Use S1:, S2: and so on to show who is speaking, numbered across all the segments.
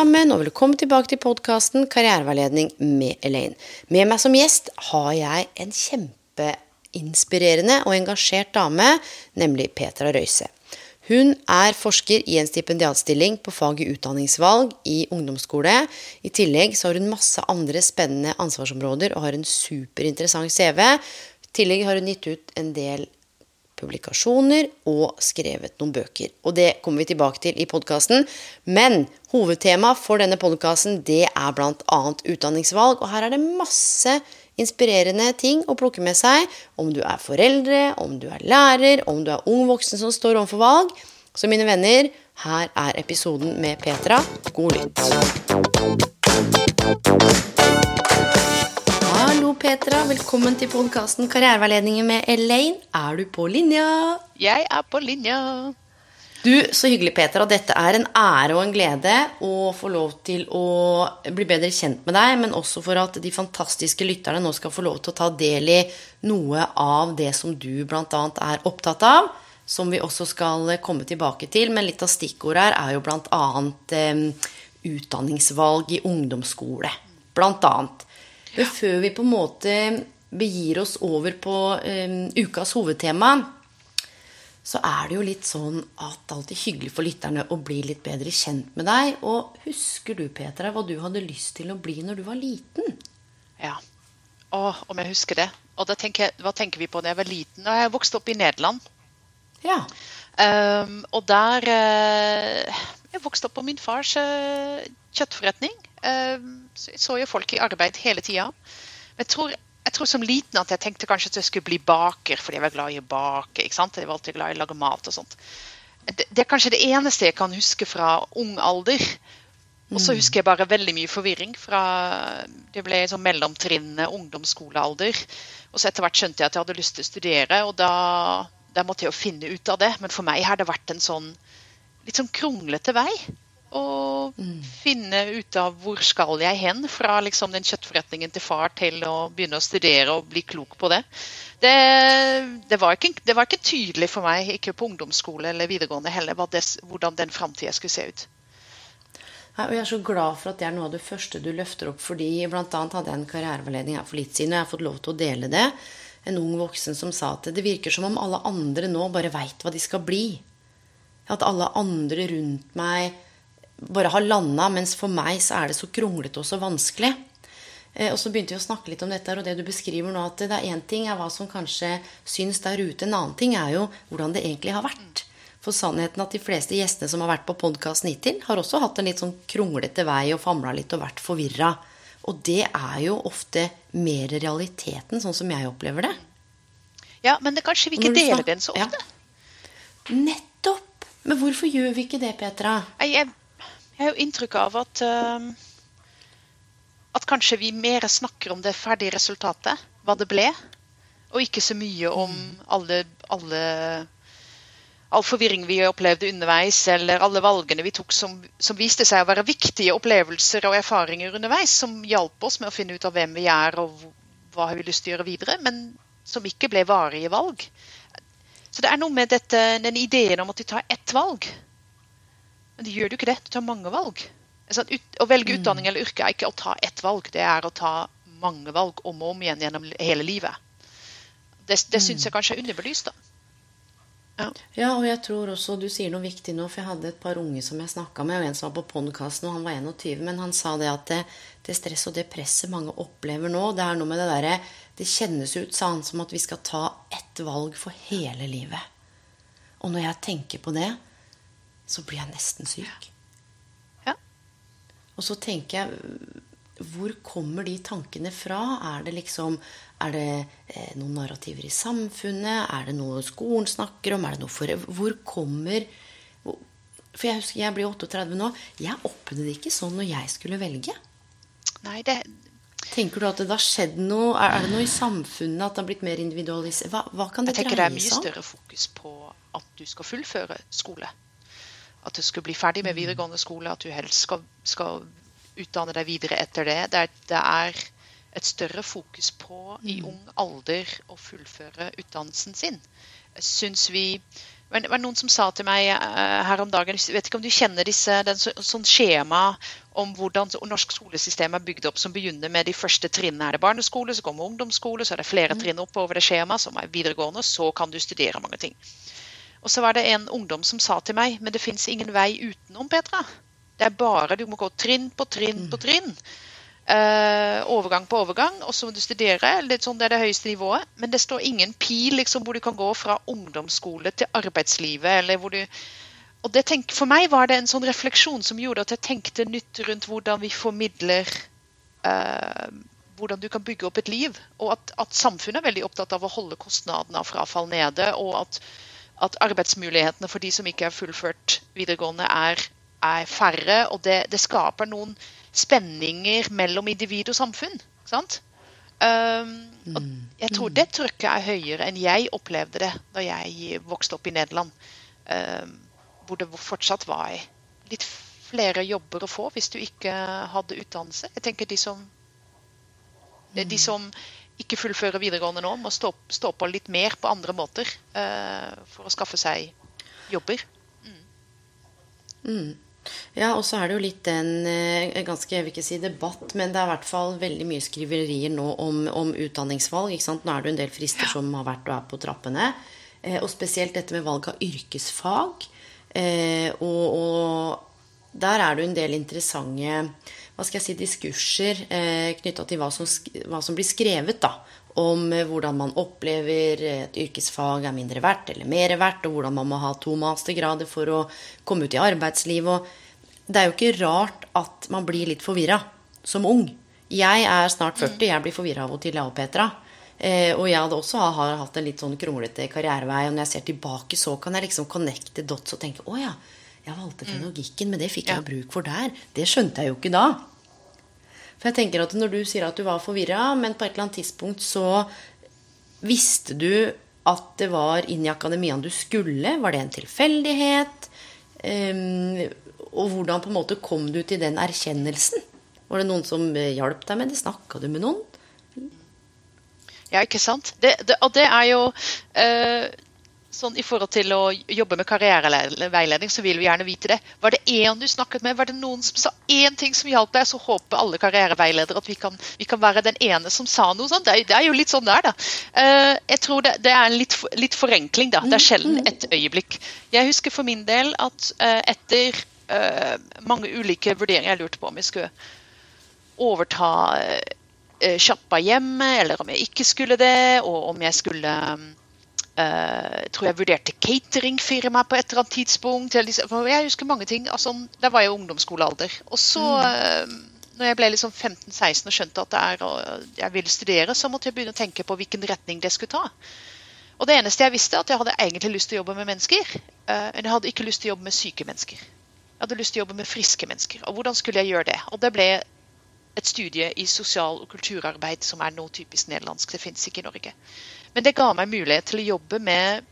S1: Sammen, og velkommen tilbake til podkasten Karriereveiledning med Elaine. Med meg som gjest har jeg en kjempeinspirerende og engasjert dame, nemlig Petra Røise. Hun er forsker i en stipendiatstilling på faget utdanningsvalg i ungdomsskole. I tillegg så har hun masse andre spennende ansvarsområder og har en superinteressant CV. I tillegg har hun gitt ut en del publikasjoner og skrevet noen bøker. Og det kommer vi tilbake til i podkasten. Men hovedtema for denne podkasten det er bl.a. utdanningsvalg. Og her er det masse inspirerende ting å plukke med seg. Om du er foreldre, om du er lærer, om du er ung voksen som står overfor valg. Så mine venner, her er episoden med Petra. God lytt. Hallo, Petra. Velkommen til podkasten Karriereveiledningen med Elaine. Er du på linja?
S2: Jeg er på linja.
S1: Du, Så hyggelig, Peter. Og Dette er en ære og en glede å få lov til å bli bedre kjent med deg, men også for at de fantastiske lytterne nå skal få lov til å ta del i noe av det som du bl.a. er opptatt av, som vi også skal komme tilbake til. Men litt av stikkordet her er jo bl.a. Eh, utdanningsvalg i ungdomsskole. Blant annet. Før vi på en måte begir oss over på eh, ukas hovedtema, så er det jo litt sånn at det alltid er hyggelig for lytterne å bli litt bedre kjent med deg. Og husker du, Petra, hva du hadde lyst til å bli når du var liten?
S2: Ja. Å, om jeg husker det. Og da tenker jeg, hva tenker vi på da jeg var liten? Nå jeg vokste opp i Nederland.
S1: Ja.
S2: Um, og der uh, Jeg vokste opp på min fars uh, kjøttforretning. Uh, så jeg så jo folk i arbeid hele tida. Jeg tror, jeg tror som liten at jeg tenkte kanskje at jeg skulle bli baker fordi jeg var glad i å bake. ikke sant? Jeg var alltid glad i å lage mat og sånt. Det, det er kanskje det eneste jeg kan huske fra ung alder. Og så husker jeg bare veldig mye forvirring fra Det ble sånn mellomtrinnet ungdomsskolealder. Og så etter hvert skjønte jeg at jeg hadde lyst til å studere, og da, da måtte jeg jo finne ut av det. Men for meg har det vært en sånn litt sånn kronglete vei. Å finne ut av hvor skal jeg hen, fra liksom den kjøttforretningen til far til å begynne å studere og bli klok på det. Det, det, var, ikke, det var ikke tydelig for meg, ikke på ungdomsskole eller videregående heller, hvordan den framtida skulle se ut.
S1: Ja, og Jeg er så glad for at det er noe av det første du løfter opp. fordi annet hadde jeg en karriereveiledning her for litt siden, og jeg har fått lov til å dele det. En ung voksen som sa at det virker som om alle andre nå bare veit hva de skal bli. At alle andre rundt meg bare har landa, mens for meg så er det så kronglete og så vanskelig. Eh, Og så begynte vi å snakke litt om dette, og det du beskriver nå, at det er én ting er hva som kanskje syns der ute. En annen ting er jo hvordan det egentlig har vært. For sannheten at de fleste gjestene som har vært på podkasten hittil, har også hatt en litt sånn kronglete vei og famla litt og vært forvirra. Og det er jo ofte mer realiteten, sånn som jeg opplever det.
S2: Ja, men det, kanskje vi ikke deler den så
S1: Ja.
S2: ofte.
S1: Nettopp! Men hvorfor gjør vi ikke det, Petra?
S2: Jeg, jeg, har jo inntrykk av at um, at kanskje vi mer snakker om det ferdige resultatet, hva det ble, og ikke så mye om alle, alle all forvirring vi opplevde underveis, eller alle valgene vi tok som, som viste seg å være viktige opplevelser og erfaringer underveis, som hjalp oss med å finne ut av hvem vi er og hva vi har lyst til å gjøre videre, men som ikke ble varige valg. Så det er noe med dette, den ideen om at vi tar ett valg. Men det gjør du ikke det, du tar mange valg. Altså, ut, å velge utdanning eller yrke er ikke å ta ett valg, det er å ta mange valg om og om igjen gjennom hele livet. Det, det syns jeg kanskje er underbelyst. da.
S1: Ja, og jeg tror også du sier noe viktig nå, for jeg hadde et par unge som jeg snakka med, og en som var på podkasten, og han var 21, men han sa det at det, det stress og det presset mange opplever nå, det er noe med det derre Det kjennes ut, sa han, som at vi skal ta ett valg for hele livet. Og når jeg tenker på det, så blir jeg nesten syk.
S2: Ja.
S1: Og så tenker jeg Hvor kommer de tankene fra? Er det liksom Er det eh, noen narrativer i samfunnet? Er det noe skolen snakker om? Er det noe for Hvor kommer For jeg husker jeg blir 38 nå. Jeg opplevde det ikke sånn når jeg skulle velge.
S2: Nei, det,
S1: Tenker du at det har skjedd noe? Er det noe i samfunnet at det har blitt mer individualisert? Hva, hva, kan det
S2: jeg tenker det er mye større fokus på at du skal fullføre skole. At du skal bli ferdig med videregående skole, at du helst skal, skal utdanne deg videre etter det. Det er, det er et større fokus på i ung alder å fullføre utdannelsen sin. Syns vi det var noen som sa til meg eh, her om dagen jeg vet ikke om du kjenner disse, den, så, sånn skjema om hvordan norsk skolesystem er bygd opp, som begynner med de første trinnene. Er det barneskole, så kommer ungdomsskole, så er det flere trinn oppover det skjemaet, som er videregående, så kan du studere mange ting. Og så var det en ungdom som sa til meg men det fins ingen vei utenom, Petra. Det er bare Du må gå trinn på trinn på trinn. Uh, overgang på overgang, og så må du studere. litt sånn Det er det høyeste nivået. Men det står ingen pil liksom, hvor du kan gå fra ungdomsskole til arbeidslivet. eller hvor du... Og det tenk, For meg var det en sånn refleksjon som gjorde at jeg tenkte nytt rundt hvordan vi formidler uh, hvordan du kan bygge opp et liv. Og at, at, samfunnet er veldig opptatt av å holde kostnadene av frafall nede. Og at, at arbeidsmulighetene for de som ikke har fullført videregående, er, er færre. Og det, det, skaper noen spenninger mellom individ og samfunn. sant? Um, og jeg tror det trykket er høyere enn jeg opplevde det da jeg vokste opp i Nederland. Um, hvor det fortsatt var litt flere jobber å få hvis du ikke hadde utdannelse. Jeg tenker de som de som ikke fullfører videregående nå, må stå, stå på litt mer på andre måter uh, for å skaffe seg jobber. Mm.
S1: Mm. Ja, og så er det jo litt en eh, ganske, jeg vil ikke si debatt, men det er i hvert fall veldig mye skriverier nå om, om utdanningsvalg. ikke sant? Nå er det jo en del frister ja. som har vært og er på trappene. Eh, og spesielt dette med valg av yrkesfag. Eh, og, og der er det jo en del interessante hva skal jeg si, diskurser eh, knytta til hva som, hva som, blir skrevet da, om eh, hvordan man opplever et yrkesfag er mindre verdt eller mer verdt, og hvordan man må ha to mastergrader for å komme ut i arbeidslivet. det er jo ikke rart at man blir litt forvirra som ung. Jeg er snart 40, jeg blir forvirra av og til, jeg og Petra. Eh, og jeg hadde også har hatt en litt sånn kronglete karrierevei. Og når jeg ser tilbake, så kan jeg liksom connecte dots og tenke å ja, jeg valgte pedagogikken, men det fikk jeg bruk for der. Det skjønte jeg jo ikke da. For jeg tenker at Når du sier at du var forvirra, men på et eller annet tidspunkt så visste du at det var inn i akademiaen du skulle? Var det en tilfeldighet? Um, og hvordan på en måte kom du til den erkjennelsen? Var det noen som hjalp deg med det? Snakka du med noen?
S2: Ja, ikke sant. Det, det, og det er jo uh, sånn I forhold til å jobbe med karriereveiledning, så vil vi gjerne vite det. Var det én du snakket med? Var det noen som sa én ting som hjalp deg? Så håper alle karriereveiledere at vi kan, vi kan være den ene som sa noe sånt. Det er, det er jo litt sånn det er, da. Uh, jeg tror det, det er en litt, litt, forenkling, da. Det er sjelden et øyeblikk. Jeg husker for min del at uh, etter uh, mange ulike vurderinger jeg lurte på om jeg skulle overta sjappa hjemme, eller om jeg ikke skulle det, og om jeg skulle jeg tror jeg vurderte cateringfirma på et eller annet tidspunkt. Jeg, liksom, husker mange ting. Altså, da var jeg ungdomsskolealder. Og så, mm. uh, når jeg ble liksom 15-16 og skjønte at er, jeg ville studere, så måtte jeg begynne å tenke på hvilken retning det skulle ta. Og det eneste jeg visste, at jeg hadde egentlig lyst til å jobbe med mennesker. men jeg hadde ikke lyst til å jobbe med syke mennesker. Jeg hadde lyst til å jobbe med friske mennesker. Og hvordan skulle jeg gjøre det? Og det ble et studie i sosial- og kulturarbeid som er noe typisk nederlandsk. Det fins ikke i Norge. Men det ga meg mulighet til å jobbe med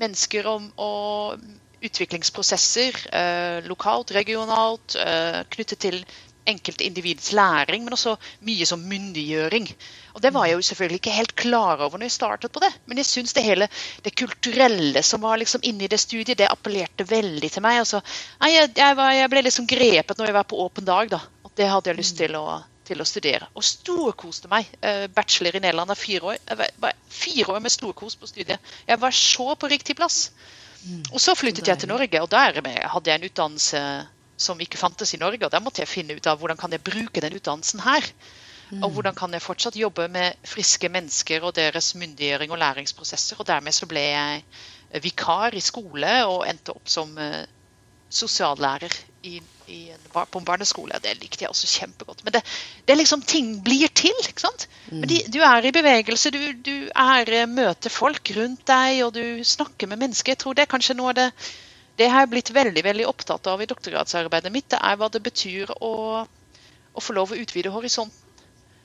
S2: mennesker og, og utviklingsprosesser eh, lokalt, regionalt, eh, knyttet til enkeltindividets læring, men også mye som myndiggjøring. Og Det var jeg jo selvfølgelig ikke helt klar over når jeg startet på det, men jeg syns det hele det kulturelle som var liksom inne i det studiet, det appellerte veldig til meg. Altså, jeg, jeg, var, jeg, ble liksom grepet når jeg var på åpen dag. da, og Det hadde jeg lyst til å til å studere. Og storkoste meg. Eh, bachelor i Nederland av fire år. Var fire år med storkos på studiet. Jeg var så på riktig plass. Og så flyttet jeg til Norge, og der hadde jeg en utdannelse som ikke fantes i Norge. Og der måtte jeg finne ut av hvordan kan jeg bruke den utdannelsen her. Og hvordan kan jeg fortsatt jobbe med friske mennesker og deres myndiggjøring og læringsprosesser. Og dermed så ble jeg vikar i skole og endte opp som eh, sosiallærer i, i på en barneskole. Det likte jeg også kjempegodt. Men det, det er liksom ting blir til. ikke sant? Men de, du er i bevegelse, du, du er, eh, møter folk rundt deg, og du snakker med mennesker. Jeg tror det er kanskje noe av det det har jeg blitt veldig veldig opptatt av i doktorgradsarbeidet mitt. Det er hva det betyr å, å få lov å utvide horisonten.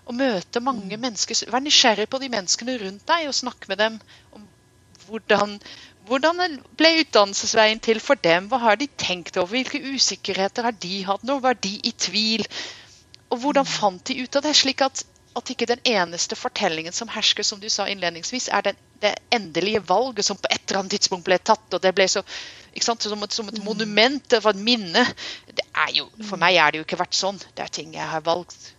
S2: Å møte mange mm. mennesker. Være nysgjerrig på de menneskene rundt deg og snakke med dem om hvordan, hvordan ble utdannelsesveien til for dem? Hva har de tenkt over? Hvilke usikkerheter har de hatt? Når var de i tvil? Og hvordan mm. fant de ut av det? Slik at, at ikke den eneste fortellingen som hersker, som du sa innledningsvis, er den, det endelige valget som på et eller annet tidspunkt ble tatt. og det ble så som et, som, et, mm. monument, for et minne. Jo, for meg er det jo ikke vært sånn. Det er ting jeg har valgt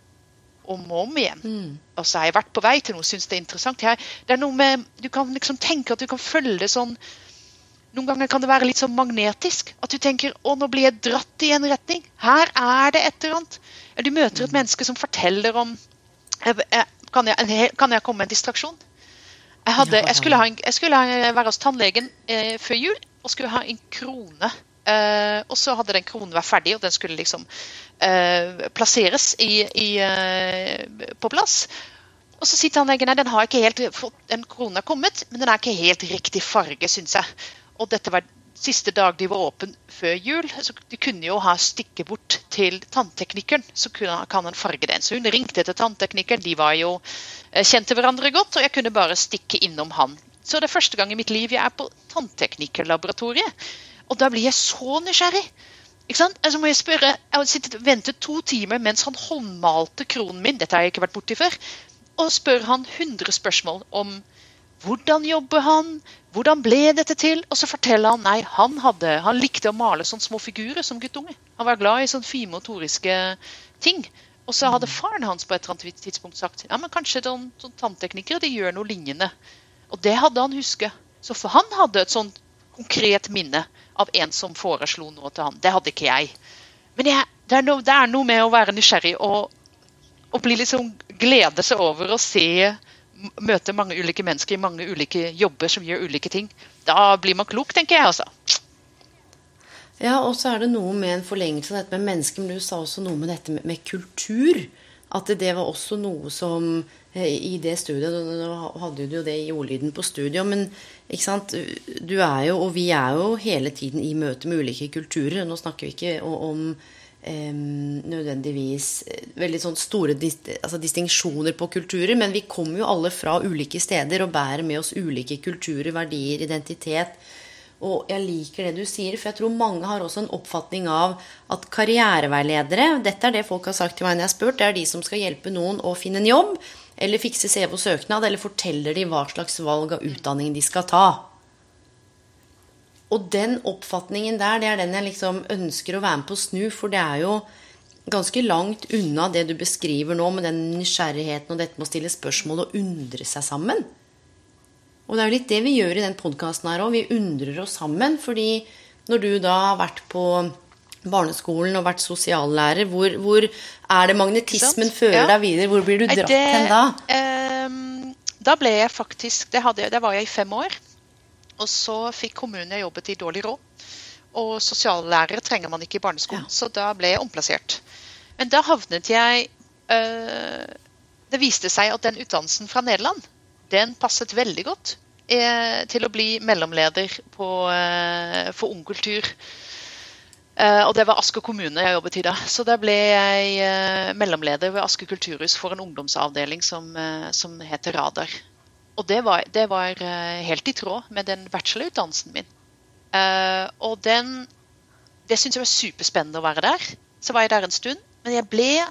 S2: om og om igjen. Mm. Og så har jeg vært på vei til noe, syns det er interessant. Jeg, det er noe med, Du kan liksom tenke at du kan følge det sånn Noen ganger kan det være litt sånn magnetisk. At du tenker 'Å, nå blir jeg dratt i en retning'. Her er det et eller annet. Du møter et mm. menneske som forteller om kan jeg, kan jeg komme med en distraksjon? Jeg, hadde, jeg, skulle, en, jeg skulle, være hos tannlegen eh, før jul og skulle ha en krone. Eh, og så hadde den kronen vært ferdig, og den skulle liksom uh, plasseres i, i, uh, på plass. Og så sier tannlegen at den har ikke helt den kronen har kommet, men den er ikke helt riktig farge, syns jeg. Og dette var siste dag de var åpen før jul, så de kunne jo ha stikket bort til tannteknikeren, så kan han farge den. Så hun ringte til tannteknikeren, de var jo kjente hverandre godt, og jeg kunne bare stikke innom han. Så det er første gang i mitt liv jeg er på tannteknikerlaboratoriet. Og da blir jeg så nysgjerrig. Ikke sant? Altså må Jeg spørre, jeg har sittet og ventet to timer mens han håndmalte kronen min, dette har jeg ikke vært borti før, og spør han 100 spørsmål om hvordan jobber han, hvordan ble dette til? Og så forteller han nei, han, hadde, han likte å male sånne små figurer som guttunge. Han var glad i sånne fine ting. Og så hadde faren hans på et eller annet tidspunkt sagt ja, men kanskje sånn, sånn tannteknikere de gjør noe lignende. Og det hadde han husket. Så for han hadde et sånt konkret minne av en som foreslo noe til han. Det hadde ikke jeg. Men jeg, det, er noe, det, er noe, med å være nysgjerrig og, og bli liksom glede seg over å se Møte mange ulike mennesker i mange ulike jobber som gjør ulike ting. Da blir man klok, tenker jeg, altså.
S1: Ja, og så er det noe med en forlengelse av dette med mennesker, men du sa også noe med dette med, med kultur. At det var også noe som i det studiet. Nå hadde du jo det i ordlyden på studiet, men ikke sant? du er jo, og vi er jo hele tiden i møte med ulike kulturer. Nå snakker vi ikke om om nødvendigvis eh, veldig sånn store altså distinksjoner på kulturer, men vi kommer jo alle fra ulike steder og bærer med oss ulike kulturer, verdier, identitet. Og jeg liker det du sier, for jeg tror mange har også en oppfatning av at karriereveiledere Dette er det folk har sagt til meg når jeg har spurt. Det er de som skal hjelpe noen å finne en jobb eller fikse CV og søknad, eller forteller de hva slags valg av utdanning de skal ta. Og den oppfatningen der, det er den jeg liksom ønsker å være med på å snu, for det er jo ganske langt unna det du beskriver nå, med den nysgjerrigheten og dette med å stille spørsmål og undre seg sammen. Og det er jo litt det vi gjør i den podkasten her òg. Vi undrer oss sammen. Fordi når du da har vært på barneskolen og vært sosiallærer. Hvor, hvor er det magnetismen fører ja. deg videre? Hvor blir du dratt det, hen da?
S2: Um, da ble jeg faktisk det, hadde, det var jeg i fem år. Og så fikk kommunen jeg jobbet i, dårlig råd. Og sosiallærere trenger man ikke i barneskolen, ja. så da ble jeg omplassert. Men da havnet jeg øh, Det viste seg at den utdannelsen fra Nederland, den passet veldig godt eh, til å bli mellomleder på, eh, for ungkultur. Uh, og det var Asker kommune jeg jobbet i da. Så da ble jeg uh, mellomleder ved Asker kulturhus for en ungdomsavdeling som, uh, som heter Radar. Og det var, det var helt i tråd med den bachelorutdannelsen min. og den Det syntes jeg var superspennende å være der. Så var jeg der en stund. Men jeg ble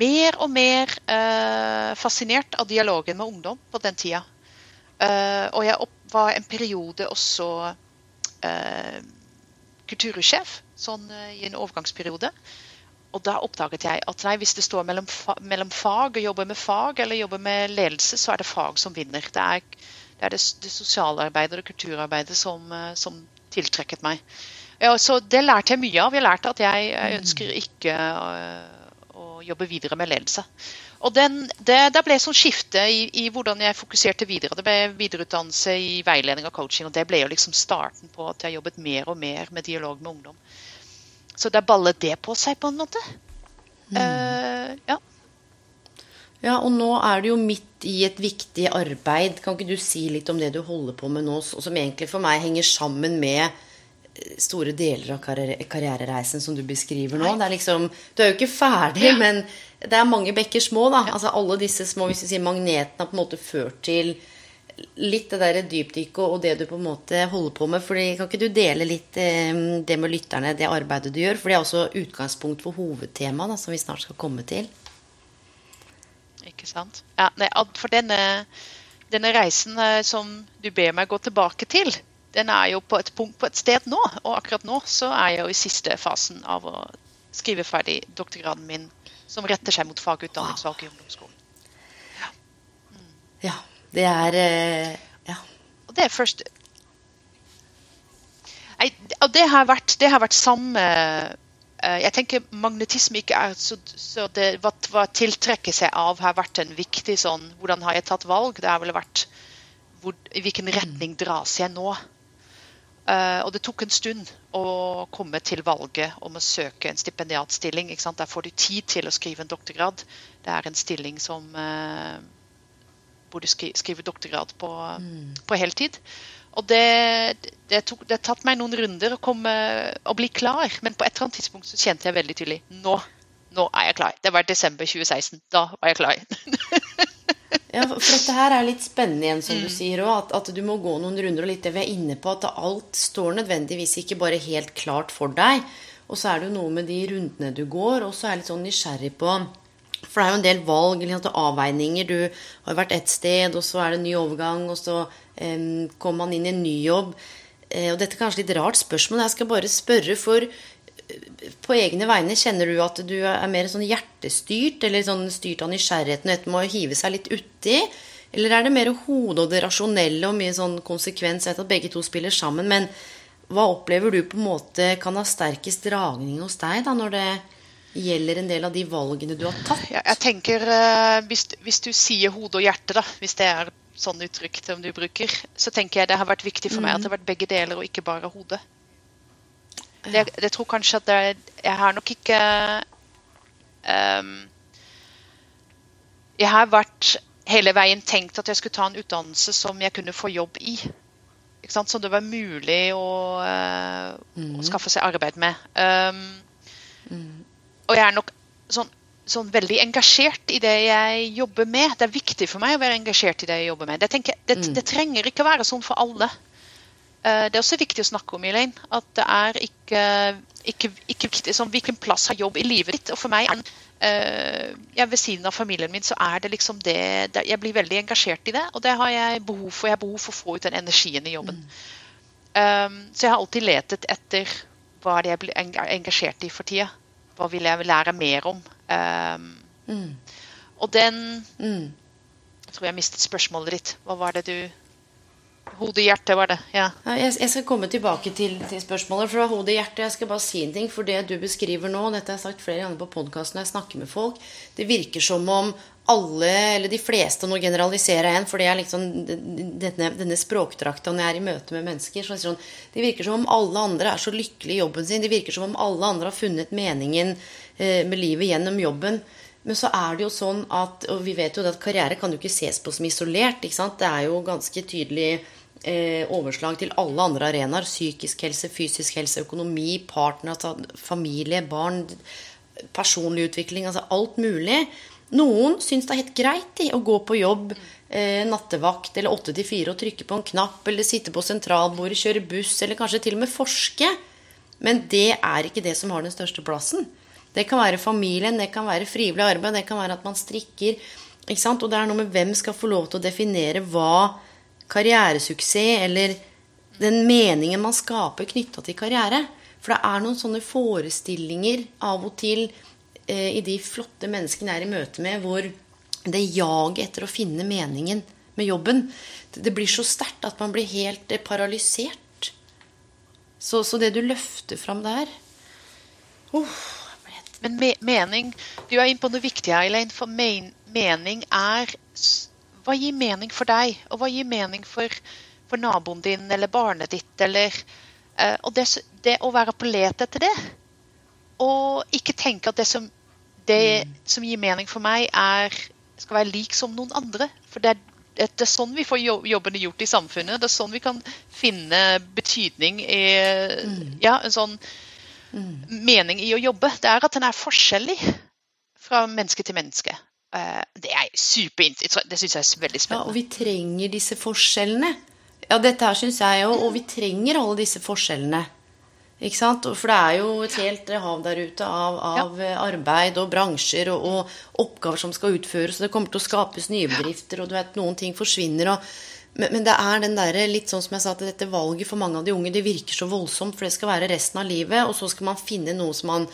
S2: mer og mer fascinert av dialogen med ungdom på den tida. og jeg var en periode også kultursjef sånn eh, i en overgangsperiode. Og da oppdaget jeg at nei, hvis det står mellom, mellom fag, og jobber med fag eller jobber med ledelse, så er det fag som vinner. Det er det, er det, det sosialarbeidet og kulturarbeidet som, eh, som tiltrekket meg. Ja, så det lærte jeg mye av. Jeg lærte at jeg, jeg ønsker ikke å, eh, å jobbe videre med ledelse. Og den, det, det ble sånn skifte i, i, hvordan jeg fokuserte videre. Det ble videreutdannelse i veiledning og coaching, og det ble jo liksom starten på at jeg jobbet mer og mer med dialog med ungdom. Så det er ballet det på seg, på en måte. Uh, ja.
S1: Ja, og nå er du jo midt i et viktig arbeid. Kan ikke du si litt om det du holder på med nå, som egentlig for meg henger sammen med eh, store deler av karrierereisen som du beskriver nå? Det liksom, du er jo ikke ferdig, ja. men det er mange bekker små, da. Ja. Altså alle disse små hvis du sier magnetene har på en måte ført til litt det der dypdykket og det du på en måte holder på med. fordi Kan ikke du dele litt eh, det med lytterne, det arbeidet du gjør? For det er også utgangspunkt for hovedtemaet som vi snart skal komme til.
S2: Ikke sant. Ja, for denne, denne, reisen eh, som du ber meg gå tilbake til, den er jo på et punkt på et sted nå. Og akkurat nå så er jeg jo i siste fasen av å skrive ferdig doktorgraden min, som retter seg mot fagutdanningsvalg i ungdomsskolen.
S1: Ja. Mm. ja. Det er eh, Ja.
S2: Og det er først Og det har vært, det har vært samme Eh, jeg tenker magnetisme ikke er så, så det, hva, hva tiltrekker seg av har vært en viktig sånn Hvordan har jeg tatt valg? Det har vel vært hvor, I hvilken retning dras jeg nå? Uh, og det tok en stund å komme til valget om å søke en stipendiatstilling. Der får du tid til å skrive en doktorgrad. Det er en stilling som, uh, hvor du skriver doktorgrad på, mm. på heltid. Og det, det, tok, det tatt meg noen runder å, komme, å bli klar, men på et eller annet tidspunkt så kjente jeg veldig tydelig nå, nå er jeg klar. Det var desember 2016. Da var jeg klar.
S1: ja, for dette her er litt spennende igjen, som mm. du sier òg. At, at, du må gå noen runder og litt det vi er inne på. At alt står nødvendigvis ikke bare helt klart for deg. Og så er det jo noe med de rundene du går, og så er jeg litt sånn nysgjerrig på for det er jo en del valg eller avveininger. Du har vært ett sted, og så er det en ny overgang, og så um, kommer man inn i en ny jobb. Uh, og dette er kanskje litt rart spørsmål. Jeg skal bare spørre, for uh, på egne vegne, kjenner du at du er mer sånn hjertestyrt, eller sånn styrt av nysgjerrigheten og dette med å hive seg litt uti? Eller er det mer hodet og det rasjonelle og mye sånn konsekvens? Jeg vet at begge to spiller sammen, men hva opplever du på en måte kan ha sterkest dragning hos deg da, når det gjelder en del av de valgene du har tatt?
S2: Ja, jeg tenker, uh, hvis, hvis, du sier hode og hjerte, da, hvis det er sånn uttrykk som du bruker, så tenker jeg det har vært viktig for meg at det har vært begge deler, og ikke bare hodet. Det, jeg tror kanskje at det, jeg har nok ikke um, Jeg har vært hele veien tenkt at jeg skulle ta en utdannelse som jeg kunne få jobb i. Som det var mulig å, uh, mm. å skaffe seg arbeid med. Um, mm. Og jeg er nok sånn, sånn, veldig engasjert i det jeg jobber med. Det er viktig for meg å være engasjert i det jeg jobber med. Det, tenker, det, mm. det trenger ikke være sånn for alle. Uh, det er også viktig å snakke om, Elaine, at det er ikke, ikke, ikke viktig sånn, hvilken plass har jobb i livet ditt. Og for meg uh, jeg Ved siden av familien min så er det liksom det, det, Jeg blir veldig engasjert i det, og det har jeg behov for. Jeg har behov for å få ut den energien i jobben. Mm. Um, så jeg har alltid letet etter hva er jeg blir engasjert i for tida hva vil jeg lære mer om? Um, mm. Og den mm. Jeg tror jeg mistet spørsmålet ditt. Hva var det du Hode, hjerte, var det. Ja.
S1: Jeg, jeg, skal komme tilbake til, til spørsmålet. fra hode, hjerte. Jeg skal bare si en ting. For det du beskriver nå, dette har jeg sagt flere ganger på podkasten når jeg snakker med folk, det virker som om alle, eller de fleste, nå generaliserer jeg en, for det er liksom denne, denne språkdrakta når jeg er i møte med mennesker. Så sånn, det virker som om alle andre er så lykkelige i jobben sin. Det virker som om alle andre har funnet meningen eh, med livet gjennom jobben. Men så er det jo sånn at Og vi vet jo at karriere kan jo ikke ses på som isolert. ikke sant? Det er jo ganske tydelig eh, overslag til alle andre arenaer. Psykisk helse, fysisk helse, økonomi, partner, altså familie, barn, personlig utvikling. Altså alt mulig. Noen syns det er helt greit å gå på jobb eh, nattevakt eller åtte til fire og trykke på en knapp eller sitte på sentralbordet, kjøre buss eller kanskje til og med forske. Men det er ikke det som har den største plassen. Det kan være familien, det kan være frivillig arbeid, det kan være at man strikker. Og det er noe med hvem skal få lov til å definere hva karrieresuksess eller den meningen man skaper knytta til karriere. For det er noen sånne forestillinger av og til i de flotte menneskene jeg er i møte med, hvor det jaget etter å finne meningen med jobben, det blir så sterkt at man blir helt eh, paralysert. Så, så, det du løfter fram der
S2: oh. Men me mening Du er inne på noe viktig Elaine. For men mening er hva gir mening for deg, og hva gir mening for, for naboen din eller barnet ditt? Eller, uh, og det, det, å være på let etter det, og ikke tenke at det som, det som gir mening for meg, er, skal være lik som noen andre. For det er, det er sånn vi får jobbene gjort i samfunnet. Det er sånn vi kan finne betydning i ja, en sånn mening i å jobbe. Det er at den er forskjellig fra menneske til menneske. Eh, det er superinteressant. Det syns jeg er veldig spennende.
S1: Ja, og vi trenger disse forskjellene. Ja, dette her syns jeg jo. Og vi trenger alle disse forskjellene. Ikke sant? For det er jo et helt hav der ute av, av ja. arbeid og bransjer og, og, oppgaver som skal utføres. Og det kommer til å skapes nye bedrifter, og du vet, noen ting forsvinner. og men, men, det er den der, litt sånn som jeg sa til dette valget for mange av de unge, det virker så voldsomt, for det skal være resten av livet. Og så skal man finne noe som man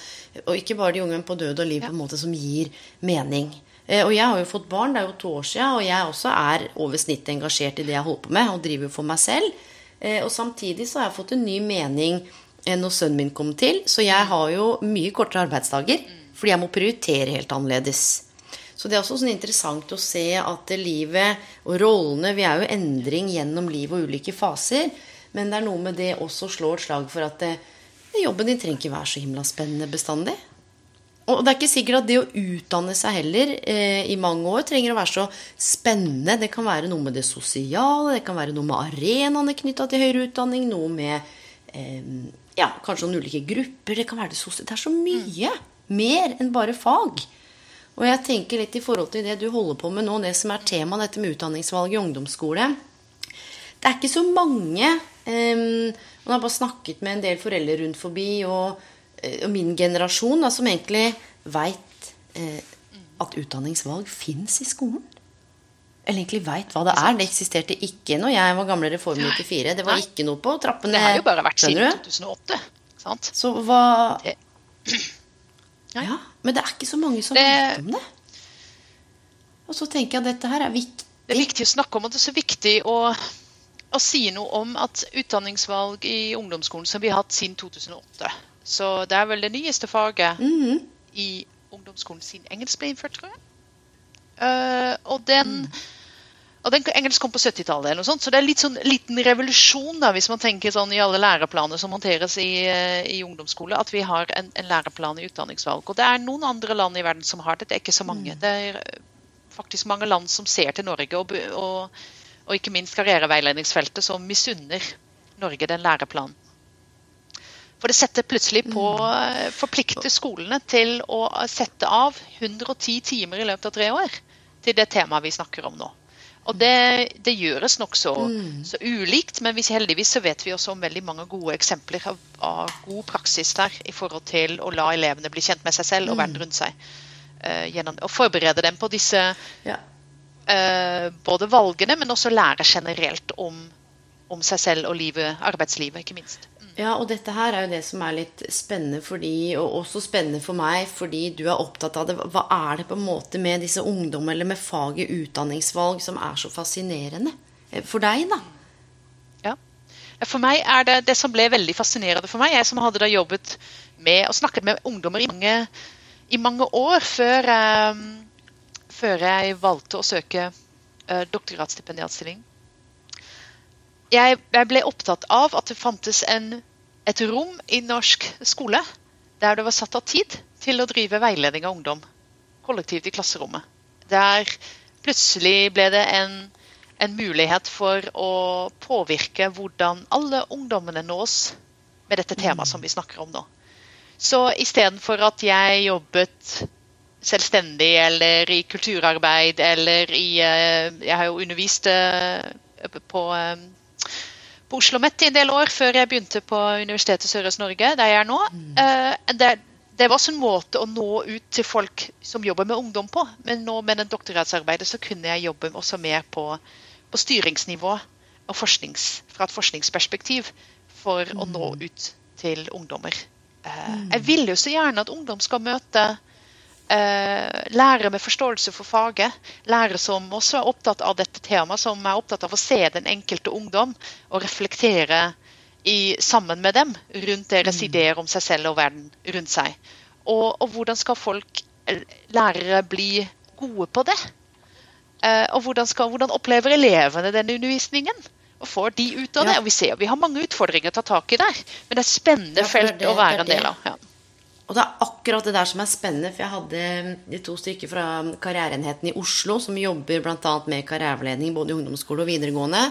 S1: Og ikke bare de unge, men på død og liv, på en måte som gir mening. Eh, og jeg har jo fått barn, det er jo to år siden, og jeg også er over snittet engasjert i det jeg holder på med, og driver jo for meg selv. Eh, og samtidig så har jeg fått en ny mening når sønnen min kom til. Så jeg har jo mye kortere arbeidsdager, fordi jeg må prioritere helt annerledes. Så det er også sånn interessant å se at livet og rollene Vi er jo endring gjennom liv og ulike faser. Men det er noe med det også å slå et slag for at det, jobben din trenger ikke være så himla spennende bestandig. Og det er ikke sikkert at det å utdanne seg heller eh, i mange år trenger å være så spennende. Det kan være noe med det sosiale, det kan være noe med arenaene knytta til høyere utdanning, noe med eh, ja, kanskje noen ulike grupper. Det kan være det sosiale. Det er så mye mer enn bare fag. Og jeg tenker litt i forhold til det du holder på med nå, det som er temaet, dette med utdanningsvalg i ungdomsskole. Det er ikke så mange um, Man har bare snakket med en del foreldre rundt forbi, og, eh, og min generasjon, da, som egentlig veit uh, at utdanningsvalg fins i skolen. Eller egentlig veit hva det er. Det eksisterte ikke når jeg var gamle Reform 94. Det var ikke noe på trappene.
S2: Det har jo bare vært siden 2008. Sant?
S1: Så hva det... Ja, Men det er ikke så mange som det... vet om det. Og så tenker jeg at dette her er viktig.
S2: Det er viktig å snakke om, og det er så viktig å, å si noe om at utdanningsvalg i ungdomsskolen som vi har hatt siden 2008 Så det er vel det nyeste faget mm -hmm. i ungdomsskolen siden engelsk ble innført, tror jeg. Uh, og den mm og den Engelsk kom på 70-tallet, eller noe sånt, så det er litt sånn liten revolusjon da, hvis man tenker sånn i alle læreplaner som håndteres i, eh, i ungdomsskole, at vi har en, en, læreplan i utdanningsvalg. Og det er noen andre land i verden som har det, det er ikke så mange. Mm. Det er faktisk mange land som ser til Norge, og, og, og ikke minst karriereveiledningsfeltet, som misunner Norge den læreplanen. For det setter plutselig på mm. eh, Forplikter skolene til å sette av 110 timer i løpet av tre år til det temaet vi snakker om nå. Og det, det gjøres nokså mm. så ulikt, men heldigvis så vet vi også om veldig mange gode eksempler av, av, god praksis der i forhold til å la elevene bli kjent med seg selv og verden mm. rundt seg. Uh, gjennom å forberede dem på disse ja. uh, både valgene, men også lære generelt om, om seg selv og livet, arbeidslivet, ikke minst.
S1: Ja, og dette her er jo det som er litt spennende for de, og også spennende for meg, fordi du er opptatt av det. Hva er det på en måte med disse ungdommene, eller med faget utdanningsvalg, som er så fascinerende eh, for deg, da?
S2: Ja. For meg er det det som ble veldig fascinerende for meg, jeg som hadde da jobbet med og snakket med ungdommer i mange, i mange år før, um, før, jeg valgte å søke uh, doktorgradsstipendiatstilling jeg, ble opptatt av at det fantes en, et rom i norsk skole der det var satt av tid til å drive veiledning av ungdom kollektivt i klasserommet. Der plutselig ble det en, en mulighet for å påvirke hvordan alle ungdommene nås med dette temaet som vi snakker om nå. Så istedenfor at jeg jobbet selvstendig eller i kulturarbeid eller i eh, Jeg har jo undervist eh, på eh, på Oslo OsloMet i en del år før jeg begynte på Universitetet Sørøst-Norge, der jeg er nå. Mm. Eh, det, det, var også en måte å nå ut til folk som jobber med ungdom på. Men nå med den doktorgradsarbeidet så kunne jeg jobbe også mer på, på styringsnivå og forsknings, fra et forskningsperspektiv for mm. å nå mm. ut til ungdommer. Eh, mm. Jeg vil jo så gjerne at ungdom skal møte lærere med forståelse for faget. Lærere som også er opptatt av dette temaet, som er opptatt av å se den enkelte ungdom og reflektere i, sammen med dem rundt deres mm. ideer om seg selv og verden rundt seg. Og, og hvordan skal folk, eh, lærere, bli gode på det? Eh, og hvordan, skal, hvordan, opplever elevene denne undervisningen? Og får de ut av det? Og vi ser vi har mange utfordringer å ta tak i der, men det er et spennende ja, felt det, å være en del av. Ja.
S1: Og det er akkurat det der som er spennende, for jeg hadde de to stykker fra karriereenheten i Oslo som jobber bl.a. med karriereveiledning både i ungdomsskole og videregående.